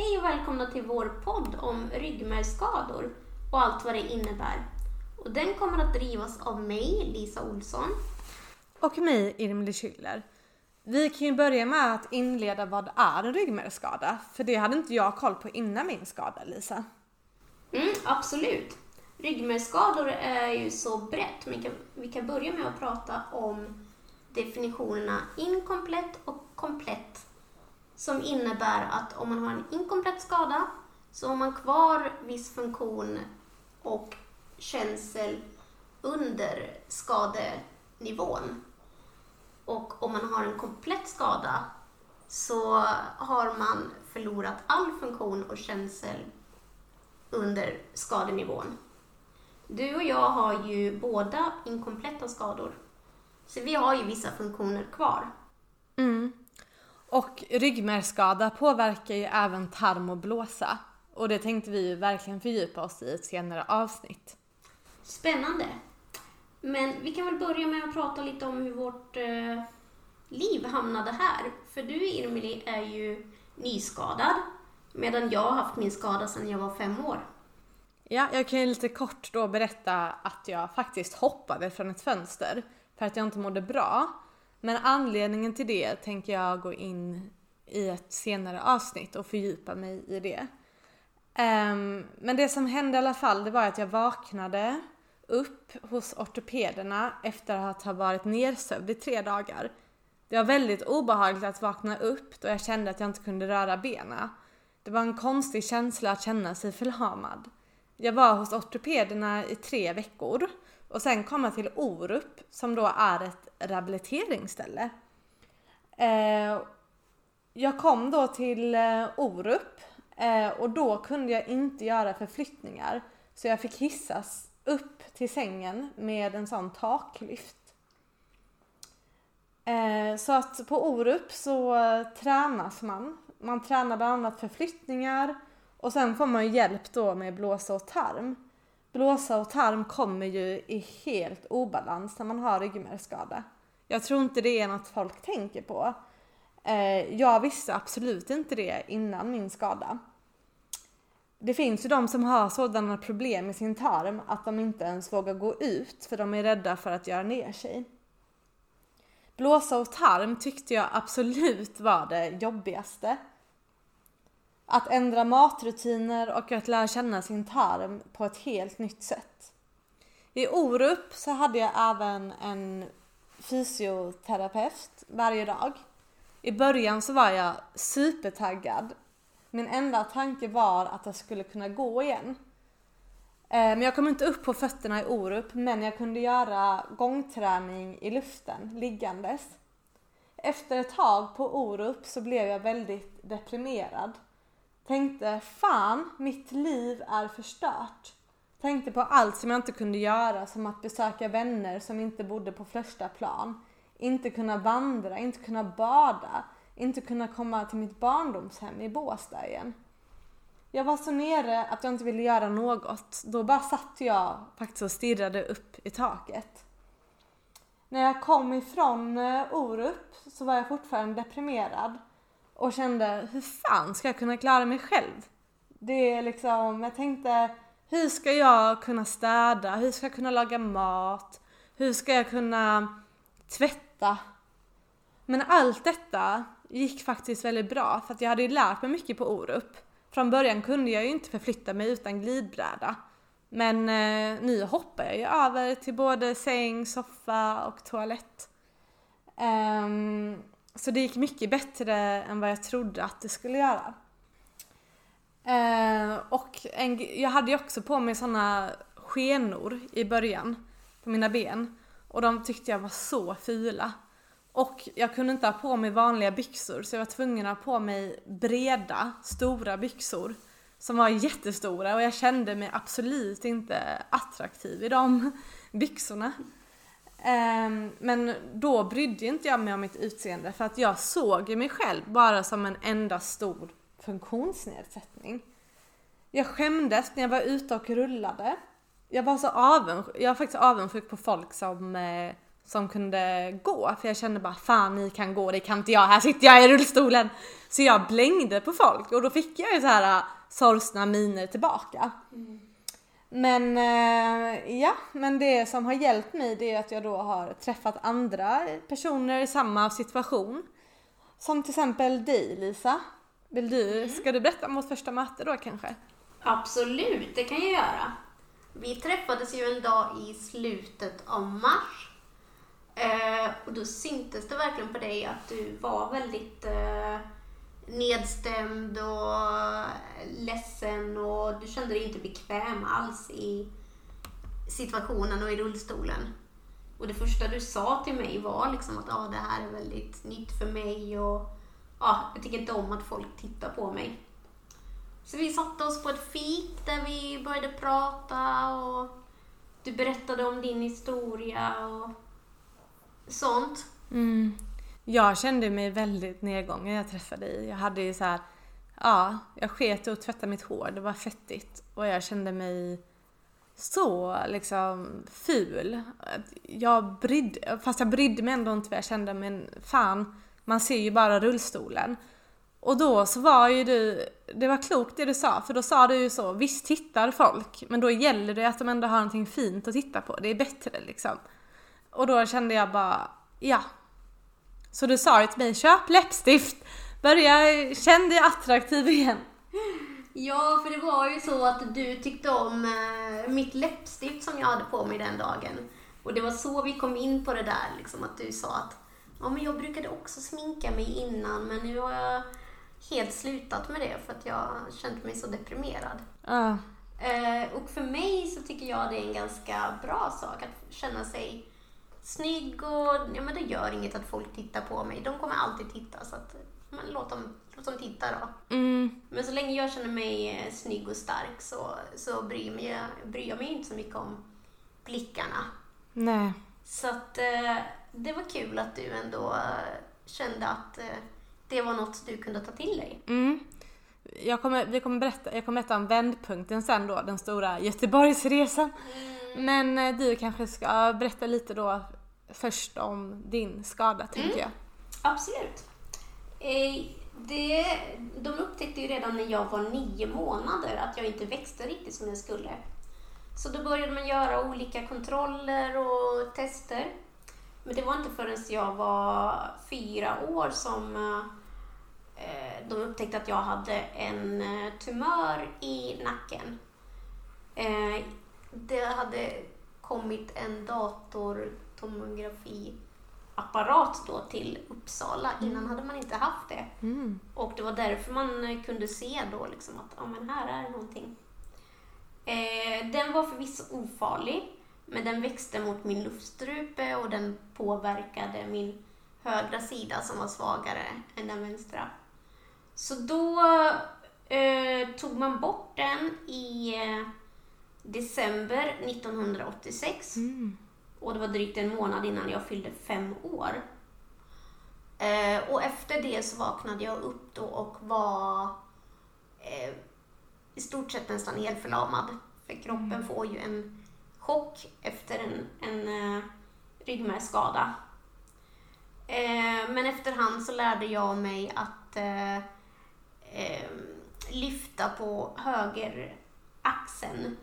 Hej och välkomna till vår podd om ryggmärgsskador och allt vad det innebär. Och den kommer att drivas av mig, Lisa Olsson. Och mig, Irmeli Schüller. Vi kan ju börja med att inleda vad är en ryggmärgsskada? För det hade inte jag koll på innan min skada, Lisa. Mm, absolut. Ryggmärgsskador är ju så brett. Men vi kan, vi kan börja med att prata om definitionerna inkomplett och komplett. Som innebär att om man har en inkomplett skada så har man kvar viss funktion och känsel under skadenivån. Och om man har en komplett skada så har man förlorat all funktion och känsel under skadenivån. Du och jag har ju båda inkompletta skador. Så vi har ju vissa funktioner kvar. Mm. Och ryggmärgsskada påverkar ju även tarm och blåsa. Och det tänkte vi ju verkligen fördjupa oss i ett senare avsnitt. Spännande. Men vi kan väl börja med att prata lite om hur vårt eh, liv hamnade här. För du, Irmeli, är ju nyskadad. Medan jag har haft min skada sedan jag var fem år. Ja, jag kan ju lite kort då berätta att jag faktiskt hoppade från ett fönster för att jag inte mådde bra. Men anledningen till det tänker jag gå in i ett senare avsnitt och fördjupa mig i det. Um, men det som hände i alla fall, det var att jag vaknade upp hos ortopederna efter att ha varit nersövd i tre dagar. Det var väldigt obehagligt att vakna upp då jag kände att jag inte kunde röra benen. Det var en konstig känsla att känna sig förlamad. Jag var hos ortopederna i tre veckor och sen kom jag till Orup som då är ett rehabiliteringsställe. Eh, jag kom då till eh, Orup eh, och då kunde jag inte göra förflyttningar så jag fick hissas upp till sängen med en sån taklyft. Eh, så att på Orup så tränas man. Man tränar bland annat förflyttningar och sen får man hjälp då med blåsa och tarm. Blåsa och tarm kommer ju i helt obalans när man har ryggmärgsskada. Jag tror inte det är något folk tänker på. Eh, jag visste absolut inte det innan min skada. Det finns ju de som har sådana problem i sin tarm att de inte ens vågar gå ut för de är rädda för att göra ner sig. Blåsa och tarm tyckte jag absolut var det jobbigaste. Att ändra matrutiner och att lära känna sin tarm på ett helt nytt sätt. I Orup så hade jag även en fysioterapeut varje dag. I början så var jag supertaggad. Min enda tanke var att jag skulle kunna gå igen. Eh, men jag kom inte upp på fötterna i Orup men jag kunde göra gångträning i luften liggandes. Efter ett tag på Orup så blev jag väldigt deprimerad. Tänkte fan, mitt liv är förstört. Tänkte på allt som jag inte kunde göra som att besöka vänner som inte bodde på första plan. Inte kunna vandra, inte kunna bada, inte kunna komma till mitt barndomshem i Båstad igen. Jag var så nere att jag inte ville göra något. Då bara satt jag faktiskt och stirrade upp i taket. När jag kom ifrån eh, Orup så var jag fortfarande deprimerad och kände hur fan ska jag kunna klara mig själv? Det är liksom, jag tänkte hur ska jag kunna städa? Hur ska jag kunna laga mat? Hur ska jag kunna tvätta? Men allt detta gick faktiskt väldigt bra för att jag hade ju lärt mig mycket på Orup. Från början kunde jag ju inte förflytta mig utan glidbräda. Men eh, nu hoppar jag ju över till både säng, soffa och toalett. Um, så det gick mycket bättre än vad jag trodde att det skulle göra. Eh, och en, jag hade ju också på mig såna skenor i början på mina ben. Och de tyckte jag var så fula. Och jag kunde inte ha på mig vanliga byxor så jag var tvungen att ha på mig breda, stora byxor. Som var jättestora och jag kände mig absolut inte attraktiv i de byxorna. Um, men då brydde inte jag mig om mitt utseende för att jag såg mig själv bara som en enda stor funktionsnedsättning. Jag skämdes när jag var ute och rullade. Jag var så avundsjuk, jag var faktiskt avundsjuk på folk som, eh, som kunde gå. För jag kände bara fan ni kan gå, det kan inte jag, här sitter jag i rullstolen. Så jag blängde på folk och då fick jag ju så här eh, sorgsna miner tillbaka. Mm. Men eh, ja, men det som har hjälpt mig det är att jag då har träffat andra personer i samma situation. Som till exempel dig Lisa. Vill du, ska du berätta om vårt första möte då kanske? Absolut, det kan jag göra. Vi träffades ju en dag i slutet av mars. Eh, och då syntes det verkligen på dig att du var väldigt eh, nedstämd och ledsen och du kände dig inte bekväm alls i situationen och i rullstolen. Och det första du sa till mig var liksom att ah, det här är väldigt nytt för mig och ah, jag tycker inte om att folk tittar på mig. Så vi satte oss på ett fik där vi började prata och du berättade om din historia och sånt. Mm. Jag kände mig väldigt nedgången när jag träffade dig. Jag hade ju så här, ja, jag sket i att tvätta mitt hår, det var fettigt och jag kände mig så liksom ful. Jag brydde, fast jag brydde mig ändå inte vad jag kände men fan, man ser ju bara rullstolen. Och då så var ju du, det var klokt det du sa, för då sa du ju så, visst tittar folk, men då gäller det att de ändå har någonting fint att titta på, det är bättre liksom. Och då kände jag bara, ja. Så du sa till mig, köp läppstift, börja, känn dig attraktiv igen. Ja, för det var ju så att du tyckte om eh, mitt läppstift som jag hade på mig den dagen. Och det var så vi kom in på det där, liksom att du sa att ja, men jag brukade också sminka mig innan, men nu har jag helt slutat med det för att jag känt mig så deprimerad. Eh, och för mig så tycker jag det är en ganska bra sak att känna sig snygg och ja, men det gör inget att folk tittar på mig. De kommer alltid titta så att men låt, dem, låt dem titta då. Mm. Men så länge jag känner mig eh, snygg och stark så, så bryr, mig, bryr jag mig inte så mycket om blickarna. Nej. Så att eh, det var kul att du ändå eh, kände att det var något du kunde ta till dig. Mm. Jag kommer, vi kommer berätta, jag kommer berätta om vändpunkten sen då, den stora Göteborgsresan. Men eh, du kanske ska berätta lite då först om din skada tänker jag. Absolut. Eh, det, de upptäckte ju redan när jag var nio månader att jag inte växte riktigt som jag skulle. Så då började man göra olika kontroller och tester. Men det var inte förrän jag var fyra år som eh, de upptäckte att jag hade en eh, tumör i nacken. Eh, det hade kommit en datortomografiapparat då till Uppsala. Innan hade man inte haft det. Mm. Och det var därför man eh, kunde se då liksom att ja, men här är någonting. Eh, den var förvisso ofarlig, men den växte mot min luftstrupe och den påverkade min högra sida som var svagare än den vänstra. Så då eh, tog man bort den i eh, december 1986 Mm. Och det var drygt en månad innan jag fyllde fem år. Eh, och efter det så vaknade jag upp då och var eh, i stort sett nästan helt förlamad. För kroppen får ju en chock efter en, en eh, ryggmärgsskada. Eh, men efterhand så lärde jag mig att eh, eh, lyfta på höger axeln,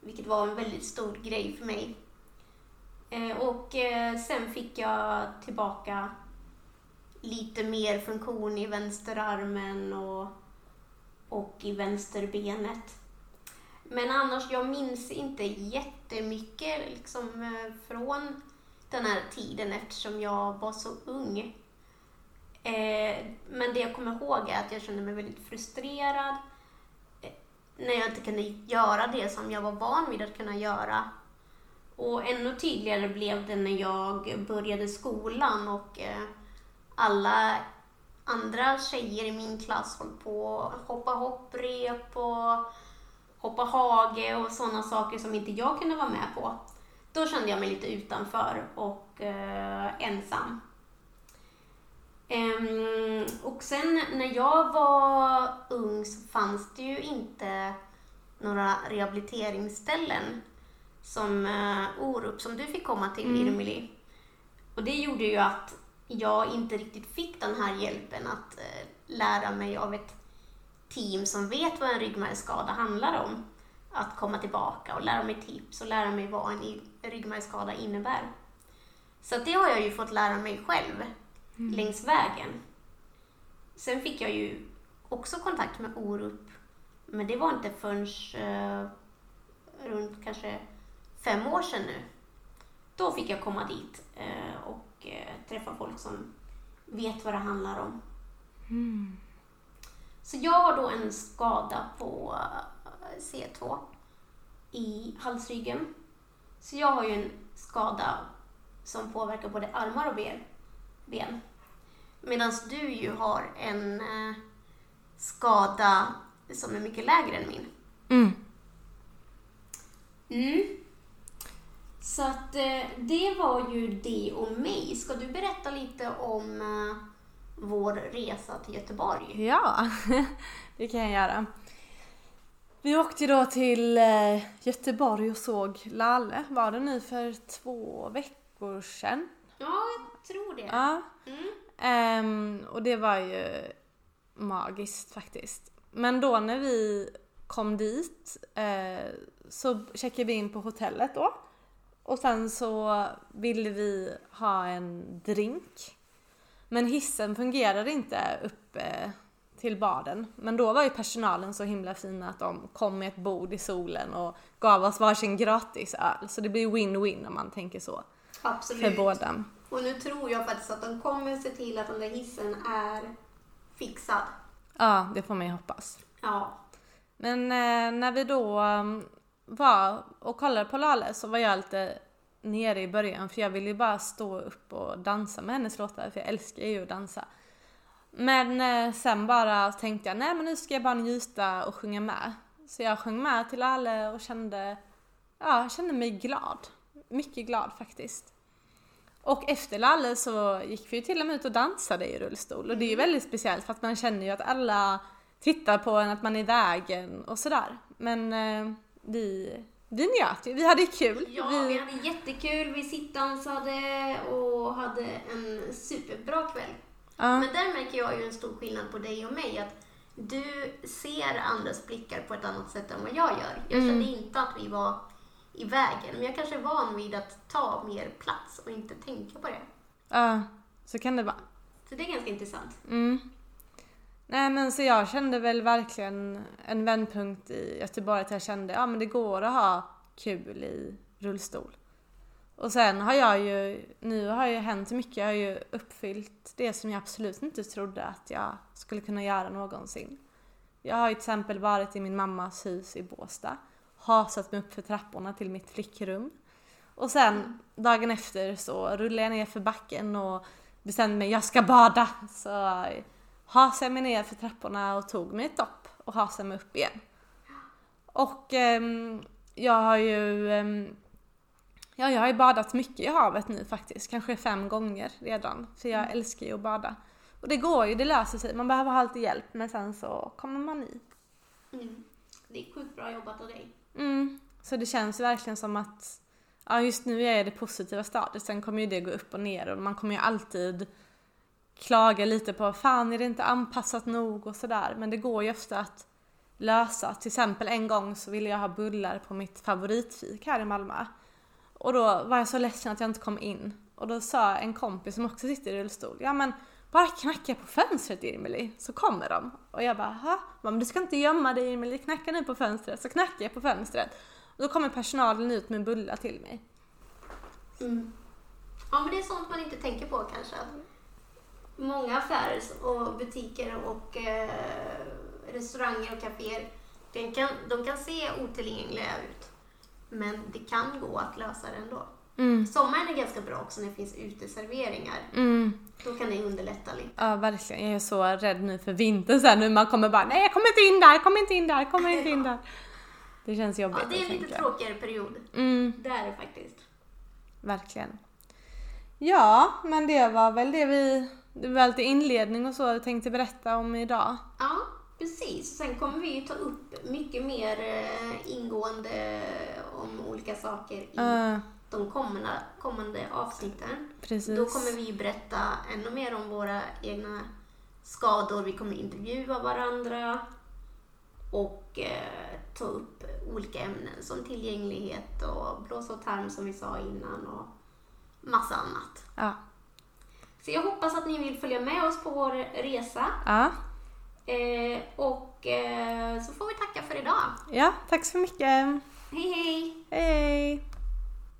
vilket var en väldigt stor grej för mig. Eh, och eh, sen fick jag tillbaka lite mer funktion i vänsterarmen och, och i vänsterbenet. Men annars, jag minns inte jättemycket liksom, eh, från den här tiden eftersom jag var så ung. Eh, men det jag kommer ihåg är att jag kände mig väldigt frustrerad när jag inte kunde göra det som jag var van vid att kunna göra. Och ännu tydligare blev det när jag började skolan och eh, alla andra tjejer i min klass höll på att hoppa hopprep och hoppa hage och sådana saker som inte jag kunde vara med på. Då kände jag mig lite utanför och eh, ensam. Um, och sen när jag var ung så fanns det ju inte några rehabiliteringsställen som eh, Orup, som du fick komma till, Mm. Irmeli. Och det gjorde ju att jag inte riktigt fick den här hjälpen att eh, lära mig av ett team som vet vad en ryggmärgsskada handlar om. Att komma tillbaka och lära mig tips och lära mig vad en ryggmärgsskada innebär. Så det har jag ju fått lära mig själv längs vägen. Sen fick jag ju också kontakt med Orup, men det var inte förrän eh, runt kanske fem år sedan nu. Då fick jag komma dit eh, och eh, träffa folk som vet vad det handlar om. Så jag har då en skada på eh, C2 i halsryggen. Så jag har ju en skada som påverkar både armar och ben. Medan du ju har en skada som är mycket lägre än min. Mm. Mm. Så att eh, det var ju det om mig. Ska du berätta lite om eh, vår resa till Göteborg? Ja, det kan jag göra. Vi åkte då till eh, Göteborg och såg Lalle. Var det nu för två veckor sedan? Ja, jag tror det. Ja. Mm. Ehm, och det var ju magiskt faktiskt. Men då när vi kom dit eh, så checkade vi in på hotellet då. Och sen så ville vi ha en drink. Men hissen fungerade inte upp eh, till baden. Men då var ju personalen så himla fina att de kom med ett bord i solen och gav oss varsin gratis öl. Så det blir win-win om man tänker så. För Absolut. båda. Och nu tror jag faktiskt att de kommer se till att den där hissen är fixad. Ja, det får man ju hoppas. Ja. Men eh, när vi då um, var och kollade på Lale så var jag lite nere i början för jag ville ju bara stå upp och dansa med hennes låtar för jag älskar ju att dansa. Men eh, sen bara tänkte jag nej men nu ska jag bara njuta och sjunga med. Så jag sjöng med till Lale och kände, ja, kände mig glad. Mycket glad faktiskt. Och efter Lalle så gick vi ju till och med ut och dansade i rullstol och det är ju väldigt speciellt för att man känner ju att alla tittar på en, att man är i vägen och sådär. Men eh, vi, vi njöt ju, vi hade kul. Ja, vi hade jättekul. Vi sittdansade och hade en superbra kväll. Ja. Men där märker jag ju en stor skillnad på dig och mig. Att du ser andras blickar på ett annat sätt än vad jag gör. Jag Mm. kände inte att vi var i vägen. Men jag kanske är van vid att ta mer plats och inte tänka på det. Ja, så kan det vara. Så det är ganska intressant. Mm. Nej men så jag kände väl verkligen en vändpunkt i Göteborg att jag kände ja men det går att ha kul i rullstol. Och sen har jag ju, nu har ju hänt mycket, jag har ju uppfyllt det som jag absolut inte trodde att jag skulle kunna göra någonsin. Jag har ju till exempel varit i min mammas hus i Båstad, hasat mig upp för trapporna till mitt flickrum. Och sen dagen efter så rullade jag ner för backen och bestämde mig, jag ska bada! Så hasade jag mig ner för trapporna och tog mig ett dopp och hasade mig upp igen. Och ehm, jag har ju ehm, Ja, jag har ju badat mycket i havet nu faktiskt, kanske fem gånger redan. För jag älskar ju att bada. Och det går ju, det löser sig. Man behöver ha lite hjälp men sen så kommer man i. Mm. Det är sjukt bra jobbat av dig. Mm. Så det känns verkligen som att ja, just nu är jag i det positiva stadiet. Sen kommer ju det gå upp och ner och man kommer ju alltid klaga lite på fan är det inte anpassat nog och sådär. Men det går ju ofta att lösa. Till exempel en gång så ville jag ha bullar på mitt favoritfik här i Malmö. Och då var jag så ledsen att jag inte kom in. Och då sa en kompis som också sitter i rullstol, ja men bara knacka på fönstret Irmeli, så kommer de. Och jag bara, ha? Men du ska inte gömma dig Irmeli, knacka nu på fönstret. Så knackar jag på fönstret. Och då kommer personalen ut med en bulla till mig. Mm. Ja, men det är sånt man inte tänker på kanske. Många affärer och butiker och eh, restauranger och kaféer, de kan, de kan se otillgängliga ut. Men det kan gå att lösa det ändå. Mm. Sommaren är ganska bra också när det finns uteserveringar. Mm. Då kan det underlätta lite. Ja verkligen, jag är så rädd nu för vintern sen nu man kommer bara nej jag kommer inte in där, jag kommer inte in där, jag kommer inte in där. Det känns jobbigt Ja, det är en lite tråkigare period. Mm, Det är det faktiskt. verkligen. Ja, men det var väl det vi, det var lite inledning och så vi tänkte berätta om idag. Ja, precis. Sen kommer vi ju ta upp mycket mer eh, ingående om olika saker i Uh, de kommande, kommande avsnitten. Precis. Då kommer vi berätta ännu mer om våra egna skador. Vi kommer intervjua varandra och eh, ta upp olika ämnen som tillgänglighet och blåsa och tarm som vi sa innan och massa annat. Ja. Så jag hoppas att ni vill följa med oss på vår resa. Ja. Eh, och eh, så får vi tacka för idag. ja, tack så mycket. Hej hej! Hej!